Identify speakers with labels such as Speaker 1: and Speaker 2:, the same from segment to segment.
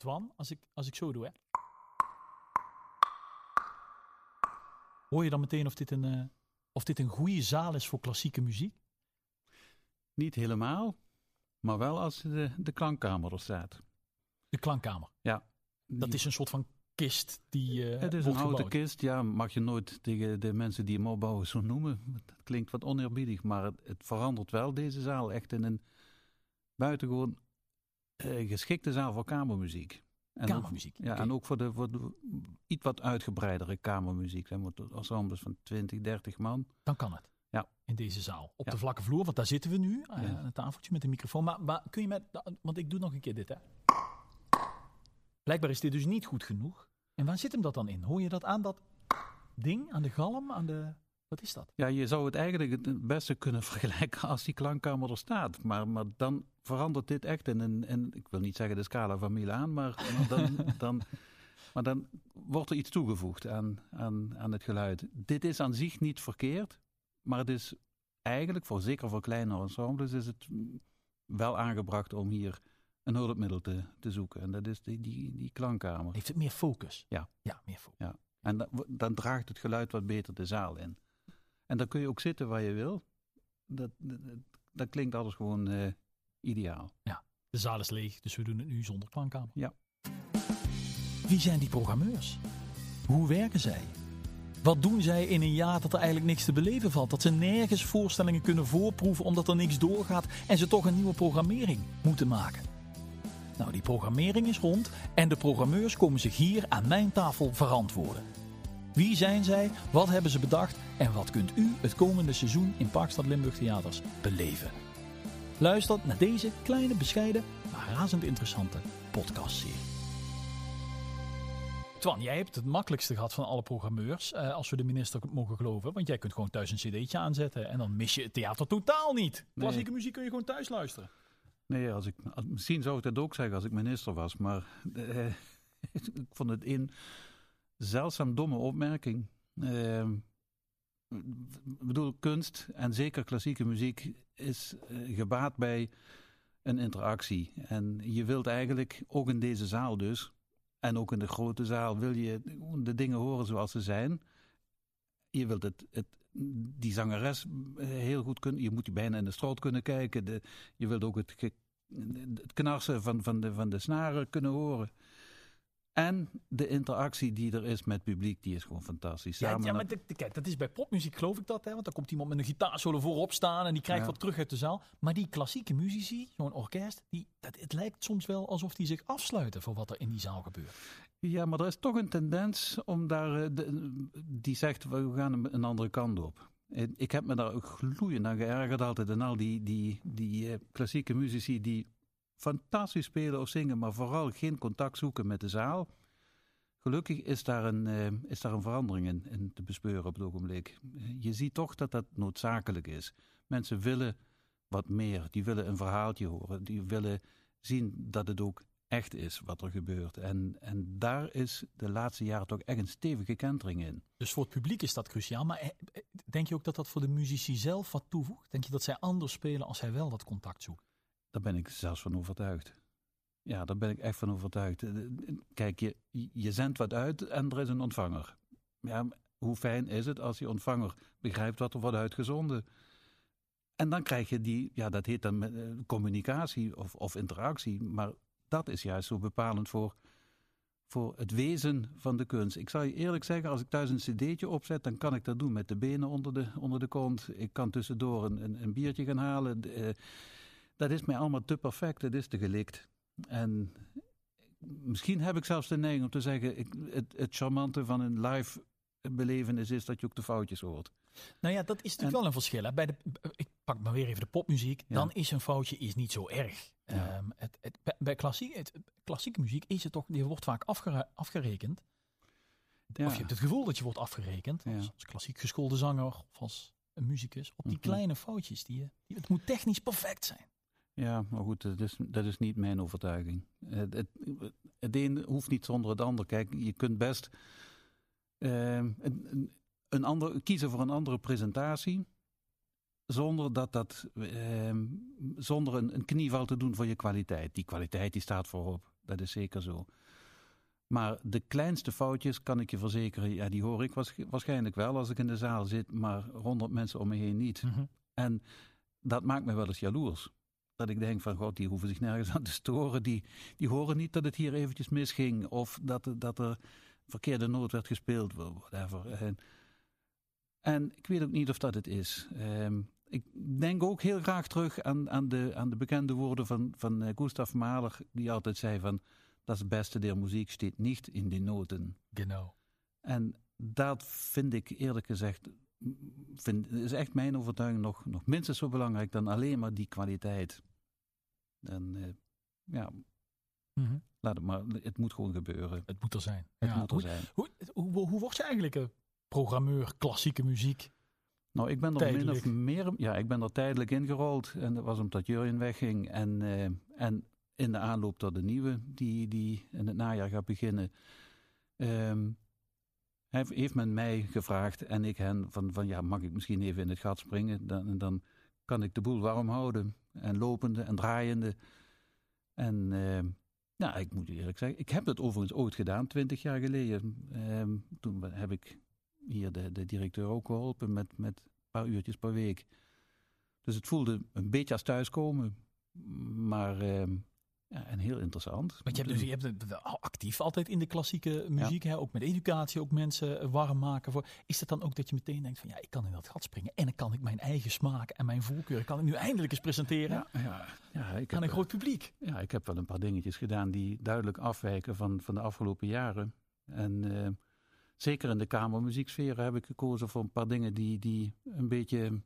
Speaker 1: Twan, als ik, als ik zo doe, hè. Hoor je dan meteen of dit een, eh, of dit een goede zaal is voor klassieke muziek?
Speaker 2: Niet helemaal, maar wel als de, de klankkamer er staat.
Speaker 1: De klankkamer.
Speaker 2: Ja.
Speaker 1: Dat is een soort van kist die uh,
Speaker 2: Het is een houten kist, ja, mag je nooit tegen de mensen die hem opbouwen zo noemen. Dat klinkt wat oneerbiedig, maar het, het verandert wel deze zaal echt in een buitengewoon uh, geschikte zaal voor kamermuziek.
Speaker 1: En kamermuziek.
Speaker 2: Ook, ja, en ook voor de, voor de iets wat uitgebreidere kamermuziek. Zijn ensembles van 20, 30 man.
Speaker 1: Dan kan het.
Speaker 2: Ja.
Speaker 1: In deze zaal. Op de vlakke vloer, want daar zitten we nu. Ja. Aan een tafeltje met een microfoon. Maar, maar kun je met. Want ik doe nog een keer dit, hè? Blijkbaar is dit dus niet goed genoeg. En waar zit hem dat dan in? Hoor je dat aan dat ding, aan de galm, aan de... Wat is dat?
Speaker 2: Ja, je zou het eigenlijk het beste kunnen vergelijken als die klankkamer er staat. Maar, maar dan verandert dit echt in een, in, ik wil niet zeggen de scala van Milaan, maar, maar dan, dan, maar dan wordt er iets toegevoegd aan, aan, aan het geluid. Dit is aan zich niet verkeerd, maar het is eigenlijk, voor, zeker voor kleine ensembles, is het wel aangebracht om hier een hulpmiddel te, te zoeken. En dat is die, die, die klankkamer.
Speaker 1: Heeft het meer focus?
Speaker 2: Ja.
Speaker 1: Ja, meer focus.
Speaker 2: Ja. En dan, dan draagt het geluid wat beter de zaal in. En dan kun je ook zitten waar je wil. Dat, dat, dat klinkt alles gewoon uh, ideaal.
Speaker 1: Ja, de zaal is leeg, dus we doen het nu zonder klankkamer.
Speaker 2: Ja.
Speaker 1: Wie zijn die programmeurs? Hoe werken zij? Wat doen zij in een jaar dat er eigenlijk niks te beleven valt? Dat ze nergens voorstellingen kunnen voorproeven omdat er niks doorgaat en ze toch een nieuwe programmering moeten maken. Nou, die programmering is rond en de programmeurs komen zich hier aan mijn tafel verantwoorden. Wie zijn zij? Wat hebben ze bedacht? En wat kunt u het komende seizoen in Parkstad Limburg Theaters beleven? Luister naar deze kleine, bescheiden, maar razend interessante podcastserie. Twan, jij hebt het makkelijkste gehad van alle programmeurs, eh, als we de minister mogen geloven. Want jij kunt gewoon thuis een cd'tje aanzetten en dan mis je het theater totaal niet. Klassieke muziek kun je gewoon thuis luisteren.
Speaker 2: Nee, als ik, misschien zou ik dat ook zeggen als ik minister was, maar eh, ik vond het een zeldzaam domme opmerking. Uh, ik bedoel, kunst en zeker klassieke muziek is uh, gebaat bij een interactie. En je wilt eigenlijk, ook in deze zaal dus, en ook in de grote zaal, wil je de dingen horen zoals ze zijn. Je wilt het, het, die zangeres heel goed kunnen. Je moet die bijna in de strot kunnen kijken. De, je wilt ook het, het knarsen van, van, de, van de snaren kunnen horen. En de interactie die er is met het publiek, die is gewoon fantastisch.
Speaker 1: Ja, ja maar kijk, dat is bij popmuziek geloof ik dat. Hè? Want dan komt iemand met een gitaarsolo voorop staan en die krijgt ja. wat terug uit de zaal. Maar die klassieke muzici, zo'n orkest, die, dat, het lijkt soms wel alsof die zich afsluiten voor wat er in die zaal gebeurt.
Speaker 2: Ja, maar er is toch een tendens om daar, de, die zegt, we gaan een andere kant op. Ik heb me daar ook gloeiend aan geërgerd altijd. En al die, die, die klassieke muzici die fantastisch spelen of zingen, maar vooral geen contact zoeken met de zaal. Gelukkig is daar een, uh, is daar een verandering in, in, te bespeuren op het ogenblik. Je ziet toch dat dat noodzakelijk is. Mensen willen wat meer, die willen een verhaaltje horen, die willen zien dat het ook echt is wat er gebeurt. En, en daar is de laatste jaren toch echt een stevige kentering in.
Speaker 1: Dus voor het publiek is dat cruciaal. Maar denk je ook dat dat voor de muzici zelf wat toevoegt? Denk je dat zij anders spelen als zij wel dat contact zoeken?
Speaker 2: Daar ben ik zelfs van overtuigd. Ja, daar ben ik echt van overtuigd. Kijk, je, je zendt wat uit en er is een ontvanger. Ja, hoe fijn is het als die ontvanger begrijpt wat er wordt uitgezonden? En dan krijg je die, ja, dat heet dan communicatie of, of interactie, maar dat is juist zo bepalend voor, voor het wezen van de kunst. Ik zal je eerlijk zeggen, als ik thuis een cd'tje opzet, dan kan ik dat doen met de benen onder de, onder de kont. Ik kan tussendoor een, een, biertje gaan halen. Dat is mij allemaal te perfect, het is te gelikt. En misschien heb ik zelfs de neiging om te zeggen, ik, het, het charmante van een live belevenis is dat je ook de foutjes hoort.
Speaker 1: Nou ja, dat is natuurlijk en, wel een verschil. Hè. Bij de, ik pak maar weer even de popmuziek. Ja. Dan is een foutje is niet zo erg. Ja. Um, het, het, bij klassiek, het, klassieke muziek is het toch, die wordt vaak afgere, afgerekend. Ja. Of je hebt het gevoel dat je wordt afgerekend als, als klassiek geschoolde zanger of als een muzikus. Op die mm -hmm. kleine foutjes. Die, die, het moet technisch perfect zijn.
Speaker 2: Ja, maar goed, dat is, dat is niet mijn overtuiging. Het, het, het een hoeft niet zonder het ander. Kijk, je kunt best uh, een, een ander, kiezen voor een andere presentatie. Zonder dat dat uh, zonder een, een knieval te doen voor je kwaliteit. Die kwaliteit die staat voorop. dat is zeker zo. Maar de kleinste foutjes, kan ik je verzekeren, ja, die hoor ik waarschijnlijk wel als ik in de zaal zit, maar honderd mensen om me heen niet.
Speaker 1: Mhm.
Speaker 2: En dat maakt me wel eens jaloers. Dat ik denk van, god, die hoeven zich nergens aan te storen. Die, die horen niet dat het hier eventjes misging. Of dat, er- dat er verkeerde noot werd gespeeld. Whatever. En, en ik weet ook niet of dat het is. Ehm, ik denk ook heel graag terug aan, aan, de, aan de bekende woorden van, van eh, Gustav Mahler. Die altijd zei van, dat het beste der muziek steekt niet in de noten.
Speaker 1: Genau.
Speaker 2: En dat vind ik eerlijk gezegd, vind, is echt mijn overtuiging nog, nog minstens zo belangrijk dan alleen maar die kwaliteit. En eh, ja,
Speaker 1: Mhm.
Speaker 2: laat het maar, het moet gewoon gebeuren.
Speaker 1: Het moet er zijn.
Speaker 2: Het
Speaker 1: Ja,
Speaker 2: moet er
Speaker 1: hoe,
Speaker 2: zijn.
Speaker 1: Hoe, hoe, hoe word je eigenlijk een programmeur klassieke muziek?
Speaker 2: Nou, ik ben er min
Speaker 1: Tijdelijk.
Speaker 2: of meer, ja, ik ben er tijdelijk ingerold. En dat was omdat Jurjen wegging. En, eh, en in de aanloop tot de nieuwe, die, die in het najaar gaat beginnen, ehm, heeft, men mij gevraagd en ik hen van, van ja, mag ik misschien even in het gat springen? Dan, en dan kan ik de boel warm houden. En lopende en draaiende. En ja, ik moet eerlijk zeggen, ik heb het overigens ooit gedaan, twintig jaar geleden. Ehm, toen heb ik hier de, de directeur ook geholpen met, met een paar uurtjes per week. Dus het voelde een beetje als thuiskomen. Maar ehm, ja, en heel interessant.
Speaker 1: Want je hebt, dus, je hebt het actief altijd in de klassieke muziek, hè? ook met educatie, ook mensen eh, warm maken. Voor. Is dat dan ook dat je meteen denkt van ja, ik kan in dat gat springen en dan kan ik mijn eigen smaak en mijn voorkeur kan ik nu eindelijk eens presenteren
Speaker 2: ja, ja, ja, ik
Speaker 1: aan
Speaker 2: heb,
Speaker 1: een groot publiek.
Speaker 2: ja, ik heb wel een paar dingetjes gedaan die duidelijk afwijken van, van de afgelopen jaren. En eh, zeker in de kamermuzieksfeer heb ik gekozen voor een paar dingen die, die een beetje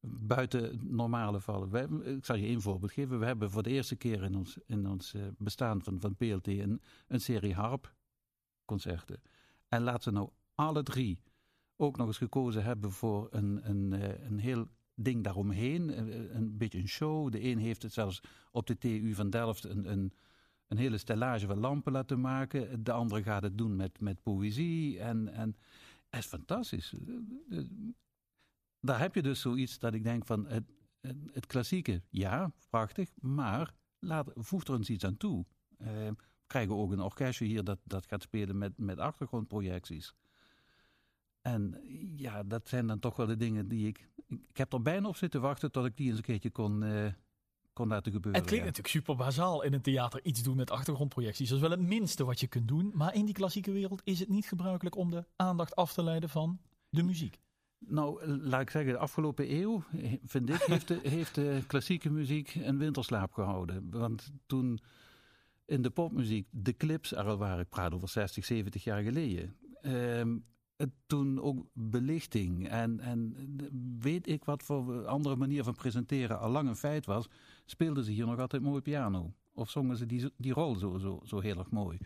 Speaker 2: buiten normale vallen. Wij, ik zal je één voorbeeld geven. We hebben voor de eerste keer in ons, in ons eh, bestaan van, van PLT een, een serie harpconcerten. En laat ze nou alle drie ook nog eens gekozen hebben voor een, een, eh, een heel ding daaromheen. Een, een beetje een show. De een heeft het zelfs op de TU van Delft een, een, een hele stellage van lampen laten maken. De andere gaat het doen met, met poëzie. En, en het is fantastisch. Daar heb je dus zoiets dat ik denk van het, het, klassieke, ja, prachtig, maar laat, voeg er eens iets aan toe. Eh, we krijgen ook een orkestje hier dat, dat gaat spelen met, met achtergrondprojecties. En ja, dat zijn dan toch wel de dingen die ik... Ik, heb er bijna op zitten wachten tot ik die eens een keertje kon, eh, kon laten gebeuren.
Speaker 1: Het klinkt
Speaker 2: ja.
Speaker 1: natuurlijk super bazaal in een theater iets doen met achtergrondprojecties. Dat is wel het minste wat je kunt doen. Maar in die klassieke wereld is het niet gebruikelijk om de aandacht af te leiden van de muziek.
Speaker 2: Nou, laat ik zeggen, de afgelopen eeuw, vind ik, heeft de, heeft de klassieke muziek een winterslaap gehouden. Want toen in de popmuziek de clips er al waren, ik praat over 60, 70 jaar geleden. ehm, toen ook belichting en, en weet ik wat voor andere manier van presenteren al lang een feit was, speelden ze hier nog altijd mooi piano. Of zongen ze die, die rol zo, zo, zo heel erg mooi.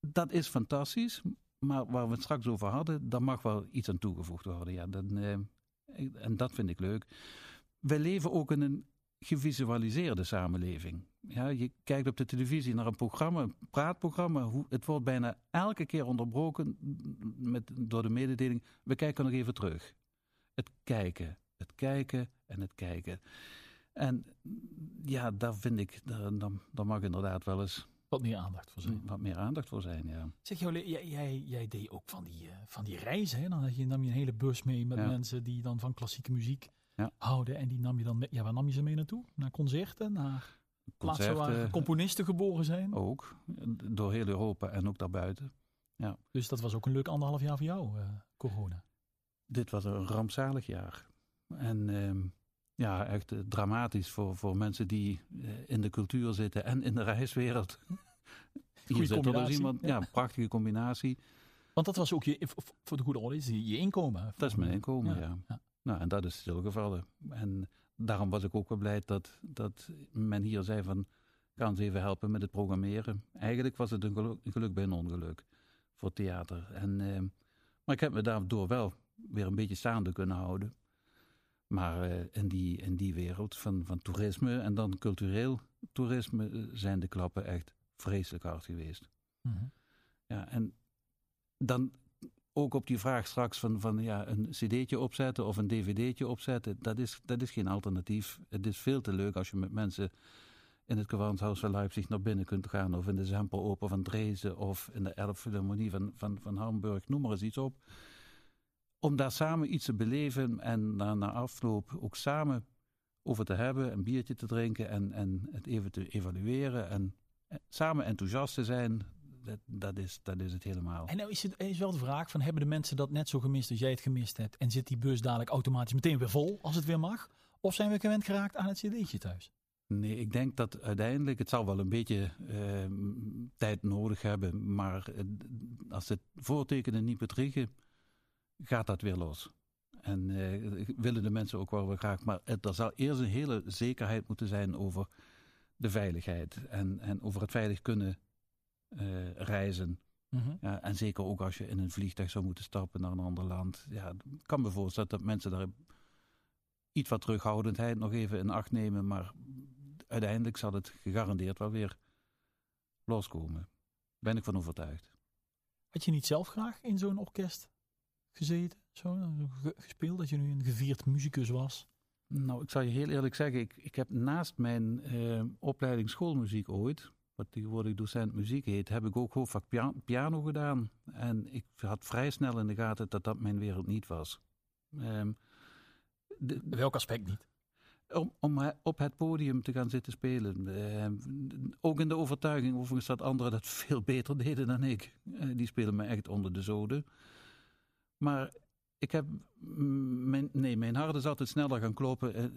Speaker 2: Dat is fantastisch, maar waar we het straks over hadden, daar mag wel iets aan toegevoegd worden. Ja, dan, eh, en dat vind ik leuk. Wij leven ook in een gevisualiseerde samenleving. Ja, je kijkt op de televisie naar een programma, een praatprogramma. Het wordt bijna elke keer onderbroken met, door de mededeling. We kijken nog even terug. Het kijken, het kijken en het kijken. En ja, daar vind ik, daar mag inderdaad wel eens
Speaker 1: Wat meer aandacht voor zijn.
Speaker 2: wat meer aandacht voor zijn. Ja.
Speaker 1: Zeg Jolie, jij, jij, jij deed ook van die, eh, van die reizen. Hè? Dan had je, nam je een hele bus mee met
Speaker 2: Ja.
Speaker 1: mensen die dan van klassieke muziek
Speaker 2: Ja.
Speaker 1: houden. En die nam je dan mee. Ja, waar nam je ze mee naartoe? Naar concerten? Naar plaatsen waar componisten geboren zijn?
Speaker 2: ook, door heel Europa en ook daarbuiten.
Speaker 1: Dus dat was ook een leuk anderhalf jaar voor jou, eh, corona.
Speaker 2: Dit was een rampzalig jaar. En ehm, ja, echt eh, dramatisch voor, voor mensen die eh, in de cultuur zitten en in de reiswereld. Hier zit er dus iemand, ja, een prachtige combinatie.
Speaker 1: Want dat was ook je, voor de goede orde, is je inkomen.
Speaker 2: Dat is mijn inkomen, ja.
Speaker 1: Ja, ja.
Speaker 2: Nou, en dat is stilgevallen. En daarom was ik ook wel blij dat, dat men hier zei van, ga ons even helpen met het programmeren. Eigenlijk was het een geluk, een geluk bij een ongeluk voor theater. En, ehm, maar ik heb me daardoor wel weer een beetje staande kunnen houden. Maar eh, in, die, in die wereld van, van toerisme en dan cultureel toerisme eh, zijn de klappen echt vreselijk hard geweest.
Speaker 1: Mhm.
Speaker 2: Ja, en dan ook op die vraag straks van, van ja, een cd'tje opzetten of een dvd'tje opzetten, dat is, dat is geen alternatief. Het is veel te leuk als je met mensen in het Gewandhaus van Leipzig naar binnen kunt gaan, of in de Semperoper van Dresden, of in de Elbphilharmonie van, van, van Hamburg, noem maar eens iets op. Om daar samen iets te beleven en na, na afloop ook samen over te hebben, een biertje te drinken en, en het even te evalueren en eh, samen enthousiast te zijn, dat, dat, is, dat is het helemaal.
Speaker 1: En nou is het is wel de vraag van hebben de mensen dat net zo gemist als jij het gemist hebt en zit die bus dadelijk automatisch meteen weer vol als het weer mag? Of zijn we gewend geraakt aan het cd'tje thuis?
Speaker 2: Nee, ik denk dat uiteindelijk, het zal wel een beetje uh, tijd nodig hebben, maar uh, als het voortekenen niet bedriegen, gaat dat weer los. En uh, willen de mensen ook wel weer graag, maar er zal eerst een hele zekerheid moeten zijn over de veiligheid en, en over het veilig kunnen reizen. Mm -hmm. ja, en zeker ook als je in een vliegtuig zou moeten stappen naar een ander land. Ja, ik kan me voorstellen dat mensen daar iets wat terughoudendheid nog even in acht nemen, maar uiteindelijk zal het gegarandeerd wel weer loskomen. Ben ik van overtuigd.
Speaker 1: Had je niet zelf graag in zo'n orkest gezeten, zo, gespeeld, dat je nu een gevierd muzikus was?
Speaker 2: Nou, ik zal je heel eerlijk zeggen, ik, ik heb naast mijn uh, opleiding schoolmuziek ooit, wat tegenwoordig docent muziek heet, heb ik ook hoofdvak piano gedaan. En ik had vrij snel in de gaten dat dat mijn wereld niet was. Um,
Speaker 1: de, Welk aspect niet?
Speaker 2: Om, om op het podium te gaan zitten spelen. Uh, ook in de overtuiging overigens dat anderen dat veel beter deden dan ik. Uh, die spelen me echt onder de zoden. Maar ik heb, mijn, nee, mijn hart is altijd sneller gaan kloppen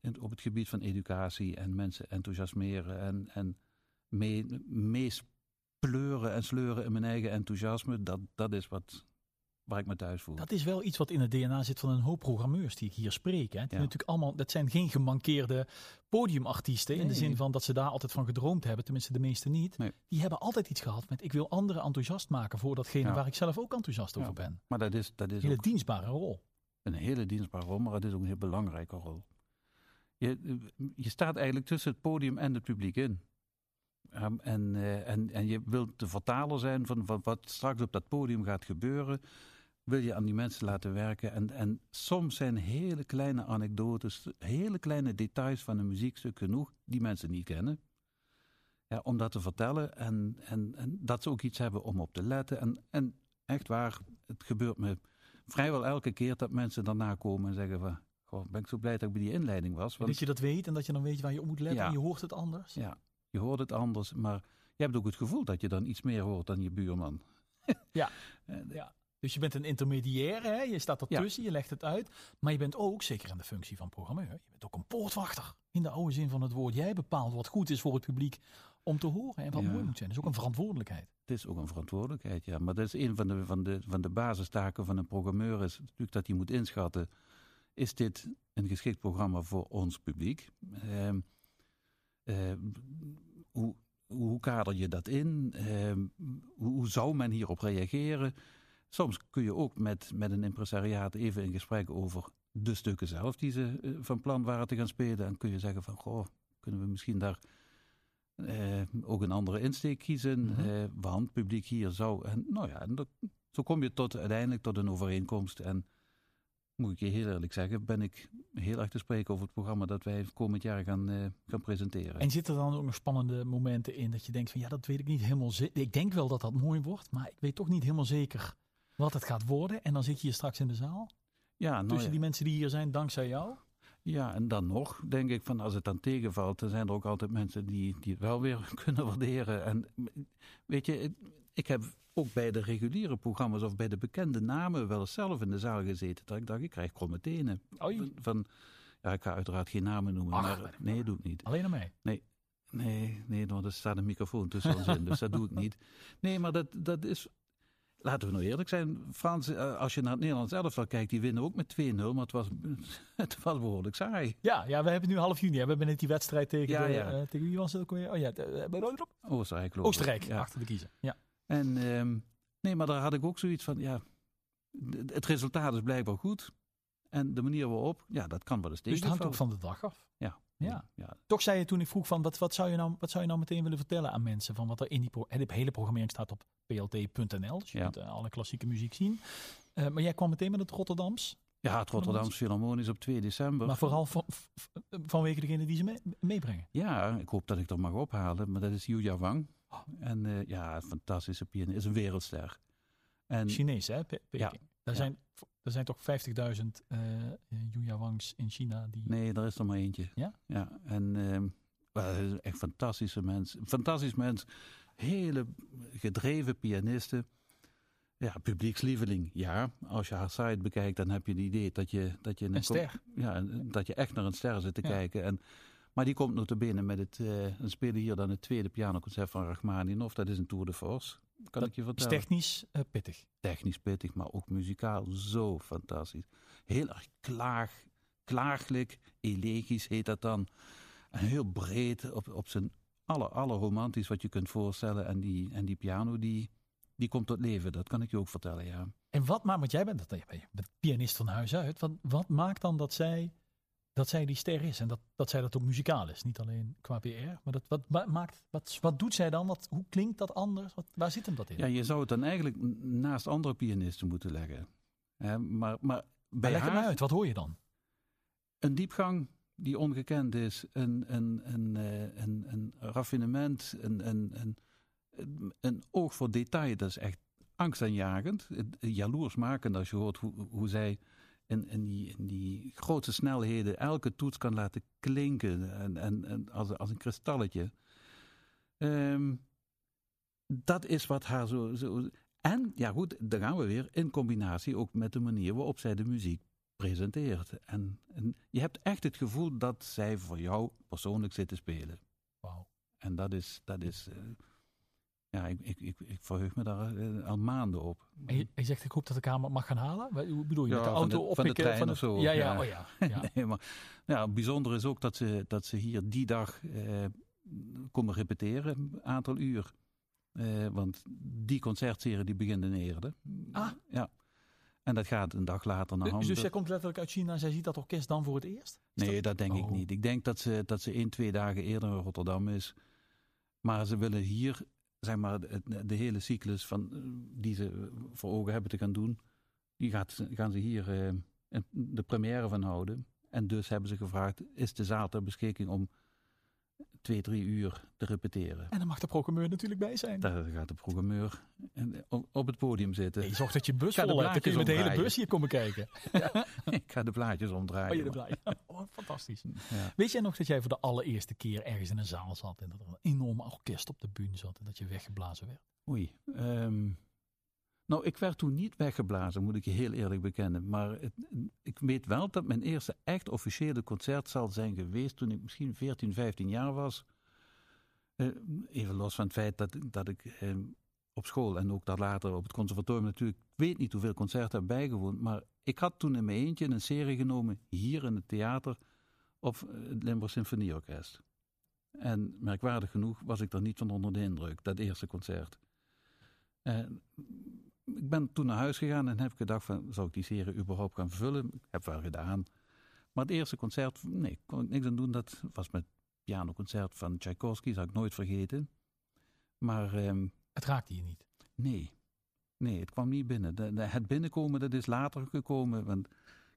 Speaker 2: uh, op het gebied van educatie en mensen enthousiasmeren en, en mee, meespleuren en sleuren in mijn eigen enthousiasme. Dat, dat is wat, waar ik me thuis voel.
Speaker 1: Dat is wel iets wat in het DNA zit van een hoop programmeurs die ik hier spreek. Hè. natuurlijk allemaal, dat zijn geen gemankeerde podiumartiesten. In de zin van dat ze daar altijd van gedroomd hebben. Tenminste, de meeste niet. Die hebben altijd iets gehad met ik wil anderen enthousiast maken voor datgene waar ik zelf ook enthousiast over ben.
Speaker 2: Maar dat is, dat is
Speaker 1: een hele dienstbare rol.
Speaker 2: Een hele dienstbare rol, maar het is ook een heel belangrijke rol. Je, je staat eigenlijk tussen het podium en het publiek in. Um, en, uh, en, en je wilt de vertaler zijn van, van wat straks op dat podium gaat gebeuren wil je aan die mensen laten werken. En, en soms zijn hele kleine anekdotes, hele kleine details van een muziekstuk genoeg die mensen niet kennen. Ja, om dat te vertellen en, en, en dat ze ook iets hebben om op te letten. En, en echt waar, het gebeurt me vrijwel elke keer dat mensen daarna komen en zeggen van... Goh, ben ik zo blij dat ik bij die inleiding was.
Speaker 1: Want, dat je dat weet en dat je dan weet waar je op moet letten ja, en je hoort het anders.
Speaker 2: Ja, je hoort het anders, maar je hebt ook het gevoel dat je dan iets meer hoort dan je buurman.
Speaker 1: ja, ja. Dus je bent een intermediair, hè? je staat ertussen, je legt het uit. Maar je bent ook, zeker in de functie van programmeur, je bent ook een poortwachter. In de oude zin van het woord. Jij bepaalt wat goed is voor het publiek om te horen en wat mooi moet zijn. Dat is ook een verantwoordelijkheid.
Speaker 2: Het is ook een verantwoordelijkheid, ja. Maar dat is een van de, van de, van de basistaken van een programmeur. Is natuurlijk dat hij moet inschatten, is dit een geschikt programma voor ons publiek? Uh, uh, hoe, hoe kader je dat in? Uh, hoe zou men hierop reageren? Soms kun je ook met, met een impresariaat even in gesprek over de stukken zelf die ze uh, van plan waren te gaan spelen. En kun je zeggen van, goh, kunnen we misschien daar uh, ook een andere insteek kiezen? Mm -hmm. uh, want publiek hier zou... En, nou ja, en dat, zo kom je tot, uiteindelijk tot een overeenkomst. En moet ik je heel eerlijk zeggen, ben ik heel erg te spreken over het programma dat wij komend jaar gaan, gaan presenteren.
Speaker 1: En zitten er dan ook nog spannende momenten in dat je denkt van, ja, dat weet ik niet helemaal zeker. Ik denk wel dat dat mooi wordt, maar ik weet toch niet helemaal zeker wat het gaat worden. En dan zit je hier straks in de zaal. Ja, nou Tussen die mensen die hier zijn, dankzij jou.
Speaker 2: Ja, en dan nog denk ik van als het dan tegenvalt, dan zijn er ook altijd mensen die, die het wel weer kunnen waarderen. En weet je, ik heb ook bij de reguliere programma's of bij de bekende namen wel eens zelf in de zaal gezeten. Dat ik dacht, ik krijg kromme tenen. Van, van, ja, ik ga uiteraard geen namen noemen, Ach, maar nee, doe ik niet.
Speaker 1: Alleen aan mij?
Speaker 2: Nee. Nee, nee, want er staat een microfoon tussen ons in, dus dat doe ik niet. Nee, maar dat, dat is Laten we nou eerlijk zijn, Frans, eh, als je naar het Nederlands elftal kijkt, die winnen ook met 2-0, maar het was, het was behoorlijk saai.
Speaker 1: Ja, ja, we hebben nu half juni. We hebben net die wedstrijd tegen, ja, de, ja. Uh, tegen wie was het ook weer? Oh ja, de,
Speaker 2: Oostenrijk.
Speaker 1: Oostenrijk, ja. achter de kiezen. Ja.
Speaker 2: En um, nee, maar daar had ik ook zoiets van, ja, het resultaat is blijkbaar goed. En de manier waarop, ja, dat kan wel eens
Speaker 1: tegen. Dus het hangt ook van de dag af.
Speaker 2: Ja.
Speaker 1: Ja. ja. Toch zei je toen ik vroeg van wat, wat, zou je nou, wat zou je nou meteen willen vertellen aan mensen van wat er in die pro de hele programmering staat op plt.nl. Dus je ja. kunt uh, alle klassieke muziek zien. Uh, maar jij kwam meteen met het Rotterdams.
Speaker 2: Ja, het Rotterdamse Philharmonisch op 2 december.
Speaker 1: Maar vooral van, vanwege degene die ze mee, meebrengen.
Speaker 2: Ja, ik hoop dat ik dat mag ophalen. Maar dat is Yuya Wang.
Speaker 1: Oh.
Speaker 2: En uh, ja, fantastische pianist. Is een wereldster.
Speaker 1: En, Chinees, hè? Pe ja. Er, zijn, er zijn toch 50.000 uh, Yuya Wangs in China? Die...
Speaker 2: Nee, er is er maar eentje.
Speaker 1: Ja?
Speaker 2: Ja, en uh, echt fantastische mens. Fantastisch mens. Hele gedreven pianisten. Ja, publiekslieveling. Ja, als je haar site bekijkt, dan heb je het idee dat je... Dat je
Speaker 1: een, ster.
Speaker 2: Ja, dat je echt naar een ster zit te kijken. En, maar die komt nog binnen met het... Uh, we spelen hier dan het tweede pianoconcert van Rachmaninoff. Dat is een tour de force. Kan ik je vertellen.
Speaker 1: Is technisch uh, pittig.
Speaker 2: Technisch pittig, maar ook muzikaal zo fantastisch. Heel erg klaag, klaaglijk, elegisch heet dat dan. En heel breed, op, op zijn aller, aller romantisch wat je kunt voorstellen. En die, en die piano die die komt tot leven. Dat kan ik je ook vertellen, ja.
Speaker 1: En wat maakt, want jij bent, dat, je bent pianist van huis uit. Wat, wat maakt dan dat zij, dat zij die ster is en dat, dat zij dat ook muzikaal is? Niet alleen qua PR, maar dat, wat, maakt, wat, wat doet zij dan? Wat, hoe klinkt dat anders? Wat, waar zit hem dat in?
Speaker 2: Ja, je zou het dan eigenlijk naast andere pianisten moeten leggen. maar, maar bij
Speaker 1: leg haar, uit, wat hoor je dan?
Speaker 2: Een diepgang die ongekend is, een, een, een, een, eh, een, een raffinement, een, een, een een oog voor detail, dat is echt angstaanjagend. Jaloersmakend als je hoort hoe, hoe zij in, in, die, in die grote snelheden elke toets kan laten klinken en, en, en als, als een kristalletje. Ehm, dat is wat haar zo, zo. En ja, goed, dan gaan we weer in combinatie ook met de manier waarop zij de muziek presenteert. En, en je hebt echt het gevoel dat zij voor jou persoonlijk zit te spelen.
Speaker 1: Wauw.
Speaker 2: En dat is, dat is uh, ja, ik, ik, ik, ik verheug me daar uh, al maanden op.
Speaker 1: En je, je, zegt, ik hoop dat de Kamer mag gaan halen? Hoe bedoel je,
Speaker 2: ja,
Speaker 1: met de auto
Speaker 2: op van de trein van of zo?
Speaker 1: Ja, ja, ja. Oh ja,
Speaker 2: ja. nee, maar ja, bijzonder is ook dat ze, dat ze hier die dag uh, komen repeteren, een aantal uur. Uh, want die concertserie die begint in Eerde.
Speaker 1: Ah.
Speaker 2: Ja. En dat gaat een dag later naar Hamburg.
Speaker 1: Dus jij komt letterlijk uit China en zij ziet dat orkest dan voor het eerst?
Speaker 2: Is nee, dat, dat denk oh. ik niet. Ik denk dat ze, dat ze één, twee dagen eerder in Rotterdam is. Maar ze willen hier zeg maar, de, hele cyclus van, eh, die ze voor ogen hebben te gaan doen, die gaat, gaan ze hier uh, de première van houden. En dus hebben ze gevraagd, is de zaal ter beschikking om twee, drie uur te repeteren.
Speaker 1: En dan mag de programmeur natuurlijk bij zijn.
Speaker 2: Daar gaat de programmeur op het podium zitten.
Speaker 1: je zorgt dat je bus vol kun je met de hele bus hier komen kijken.
Speaker 2: Ja, ik ga de blaadjes omdraaien.
Speaker 1: Oh, je de blaadjes. oh fantastisch. Ja. Weet jij nog dat jij voor de allereerste keer ergens in een zaal zat en dat er een enorm orkest op de bühne zat en dat je weggeblazen werd?
Speaker 2: Oei. Um, nou, ik werd toen niet weggeblazen, moet ik je heel eerlijk bekennen. Maar ik weet wel dat mijn eerste echt officiële concert zal zijn geweest toen ik misschien 14, 15 jaar was. Uh, even los van het feit dat, dat ik uh, op school en ook dat later op het conservatorium natuurlijk, weet niet hoeveel concerten heb bijgewoond. Maar ik had toen in mijn eentje een serie genomen hier in het theater op het Limburg Symfonieorkest. En merkwaardig genoeg was ik er niet van onder de indruk, dat eerste concert. Uh, ik ben toen naar huis gegaan en heb gedacht van, zou ik die serie überhaupt gaan vullen? Ik heb wel gedaan. Maar het eerste concert, nee, kon ik niks aan doen. Dat was met pianoconcert van Tchaikovsky, zou ik nooit vergeten. Maar...
Speaker 1: Ehm, het raakte je niet?
Speaker 2: Nee. Nee, het kwam niet binnen. De, het binnenkomen, dat is later gekomen. Want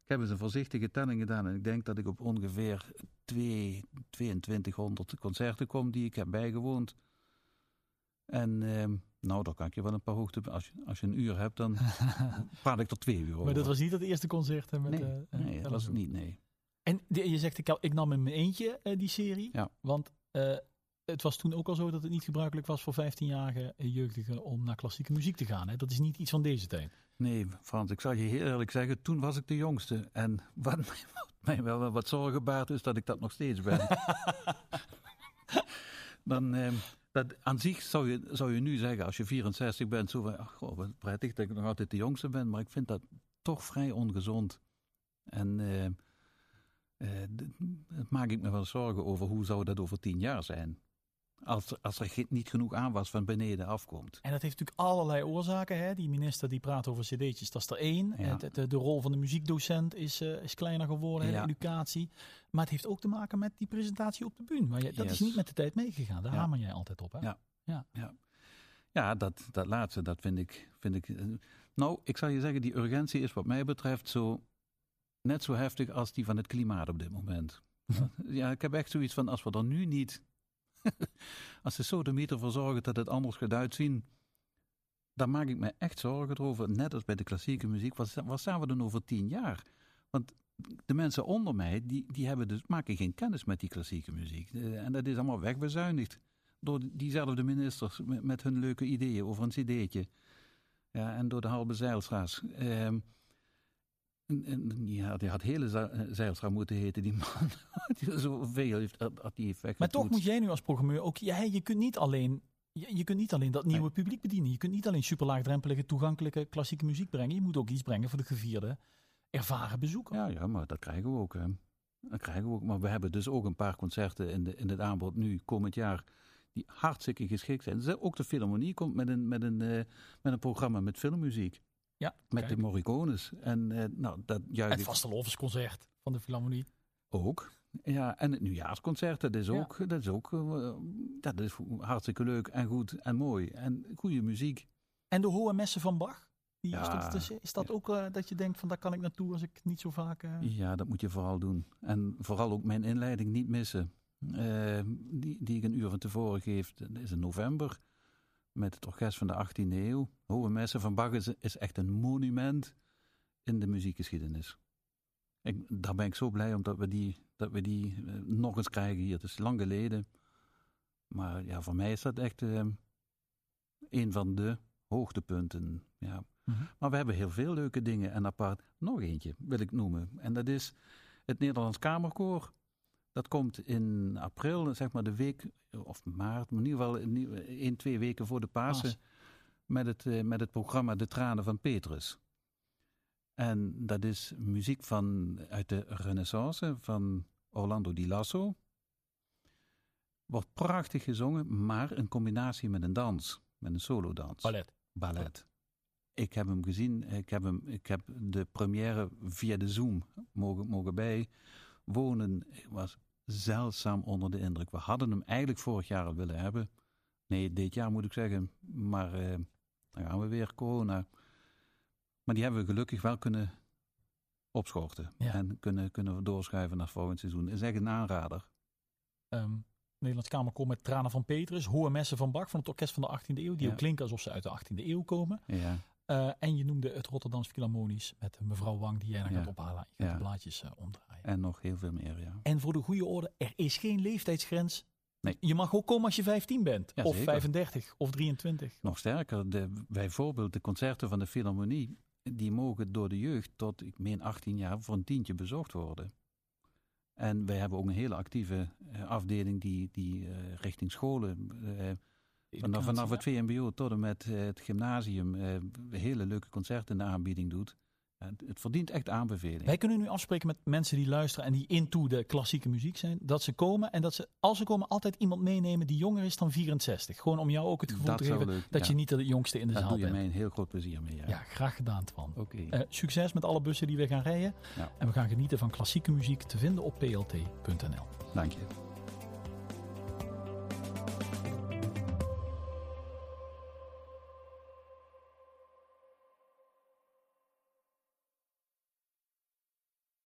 Speaker 2: ik heb eens een voorzichtige telling gedaan. En ik denk dat ik op ongeveer 2, 2200 concerten kom die ik heb bijgewoond. En... Ehm, nou, dan kan ik je wel een paar hoogte... Als je, als je een uur hebt, dan praat ik tot twee uur over.
Speaker 1: Maar dat was niet het eerste concert? Hè, met,
Speaker 2: nee, uh, nee dat was het niet, nee.
Speaker 1: En je zegt, ik, ik nam in mijn eentje uh, die serie.
Speaker 2: Ja.
Speaker 1: Want uh, het was toen ook al zo dat het niet gebruikelijk was voor 15-jarige jeugdigen om naar klassieke muziek te gaan. Hè? Dat is niet iets van deze tijd.
Speaker 2: Nee, Frans, ik zal je heel eerlijk zeggen, toen was ik de jongste. En wat mij wel wat zorgen baart is dat ik dat nog steeds ben. dan... Ehm, dat aan zich zou je, zou je nu zeggen, als je 64 bent, zo van, ach, goh, wat prettig dat ik nog altijd de jongste ben, maar ik vind dat toch vrij ongezond. En uh, uh, maak ik me wel zorgen over hoe zou dat over tien jaar zijn. Als, als er niet genoeg aan was van beneden afkomt.
Speaker 1: En dat heeft natuurlijk allerlei oorzaken. Hè? Die minister die praat over cd'tjes, dat is er één. De, de, rol van de muziekdocent is, uh, is kleiner geworden, ja. educatie. Maar het heeft ook te maken met die presentatie op de bühne. Maar dat is niet met de tijd meegegaan. Daar ja. hamer jij altijd op. Hè?
Speaker 2: Ja, ja. ja. ja dat, dat laatste, dat vind ik, vind ik... Uh, nou, ik zal je zeggen, die urgentie is wat mij betreft zo net zo heftig als die van het klimaat op dit moment. ja, ik heb echt zoiets van, als we er nu niet... als de sodemieter ervoor zorgen dat het anders gaat uitzien... dan maak ik me echt zorgen over. Net als bij de klassieke muziek. Wat, wat staan we dan over tien jaar? Want de mensen onder mij, die, die hebben dus, maken geen kennis met die klassieke muziek. Eh, en dat is allemaal wegbezuinigd. Door diezelfde ministers met, met hun leuke ideeën over een cd'tje. Ja, en door de halve Zeilstra's. Ehm, en, ja, die had hele Zeilstra moeten heten, die man. die zoveel heeft, had die effect.
Speaker 1: Maar toch moet jij nu als programmeur ook, ja, je kunt niet alleen je, je kunt niet alleen dat nieuwe publiek bedienen. Je kunt niet alleen superlaagdrempelige, toegankelijke klassieke muziek brengen. Je moet ook iets brengen voor de gevierde, ervaren bezoeker.
Speaker 2: Ja, ja maar dat krijgen we ook. Hè. Dat krijgen we ook. Maar we hebben dus ook een paar concerten in, de, in het aanbod nu, komend jaar, die hartstikke geschikt zijn. Dus ook de Philharmonie komt met een, met een, uh, met een programma met filmmuziek.
Speaker 1: Ja,
Speaker 2: met de Morricones. En, uh, nou, dat
Speaker 1: juist. Het vastelovensconcert van de Philharmonie.
Speaker 2: Ook. Ja, en het nieuwjaarsconcert, dat is ook, dat is ook uh, dat is hartstikke leuk en goed en mooi. En goede muziek.
Speaker 1: En de hohe messen van Bach? Die ja, is, dat, is dat ook uh, dat je denkt van daar kan ik naartoe als ik niet zo vaak...
Speaker 2: Ja, dat moet je vooral doen. En vooral ook mijn inleiding niet missen. die, die ik een uur van tevoren geef, dat is in november met het orkest van de 18e eeuw. Hoge Messen van Bach is, is echt een monument in de muziekgeschiedenis. Ik, daar ben ik zo blij om dat we die, dat we die uh, nog eens krijgen hier. Het is lang geleden. Maar ja, voor mij is dat echt uh, een van de hoogtepunten. Ja. Mm -hmm. Maar we hebben heel veel leuke dingen. En apart nog eentje wil ik noemen. En dat is het Nederlands Kamerkoor. Dat komt in april, zeg maar de week, of maart, maar in ieder geval één, twee weken voor de Pasen. Met het, uh, met het programma De Tranen van Petrus. En dat is muziek van, uit de Renaissance van Orlando Di Lasso. Wordt prachtig gezongen, maar een combinatie met een dans, met een solodans.
Speaker 1: Ballet.
Speaker 2: Ballet. Ik heb hem gezien, ik heb, hem, ik heb de première via de Zoom mogen, mogen bijwonen. Ik was zeldzaam onder de indruk. We hadden hem eigenlijk vorig jaar al willen hebben. Nee, dit jaar moet ik zeggen. Maar uh, dan gaan we weer corona. Maar die hebben we gelukkig wel kunnen opschorten. En kunnen, kunnen doorschuiven naar volgend seizoen. Is echt een aanrader.
Speaker 1: Um, Nederlands Kamerkoor met Tranen van Petrus. Hohe messen van Bach van het orkest van de 18e eeuw. Die ook klinken alsof ze uit de 18e eeuw komen.
Speaker 2: Ja.
Speaker 1: Uh, en je noemde het Rotterdams Philharmonisch met mevrouw Wang die jij dan gaat ophalen. Je gaat de blaadjes uh, omdraaien.
Speaker 2: En nog heel veel meer, ja.
Speaker 1: En voor de goede orde, er is geen leeftijdsgrens.
Speaker 2: Nee.
Speaker 1: Je mag ook komen als je 15 bent. of zeker. 35 of 23.
Speaker 2: Nog sterker, de, bijvoorbeeld de concerten van de Philharmonie die mogen door de jeugd tot, ik meen 18 jaar, voor een tientje bezocht worden. En wij hebben ook een hele actieve uh, afdeling die, die uh, richting scholen, vanaf, vanaf het VMBO tot en met het gymnasium, hele leuke concerten in de aanbieding doet het verdient echt aanbeveling.
Speaker 1: Wij kunnen nu afspreken met mensen die luisteren en die into de klassieke muziek zijn. Dat ze komen en dat ze, als ze komen, altijd iemand meenemen die jonger is dan 64. Gewoon om jou ook het gevoel te geven dat je niet de jongste in de zaal bent.
Speaker 2: Daar doe je mij een heel groot plezier mee. Ja,
Speaker 1: ja graag gedaan Twan.
Speaker 2: Okay.
Speaker 1: Uh, succes met alle bussen die we gaan rijden. En we gaan genieten van klassieke muziek te vinden op plt.nl.
Speaker 2: Dank je.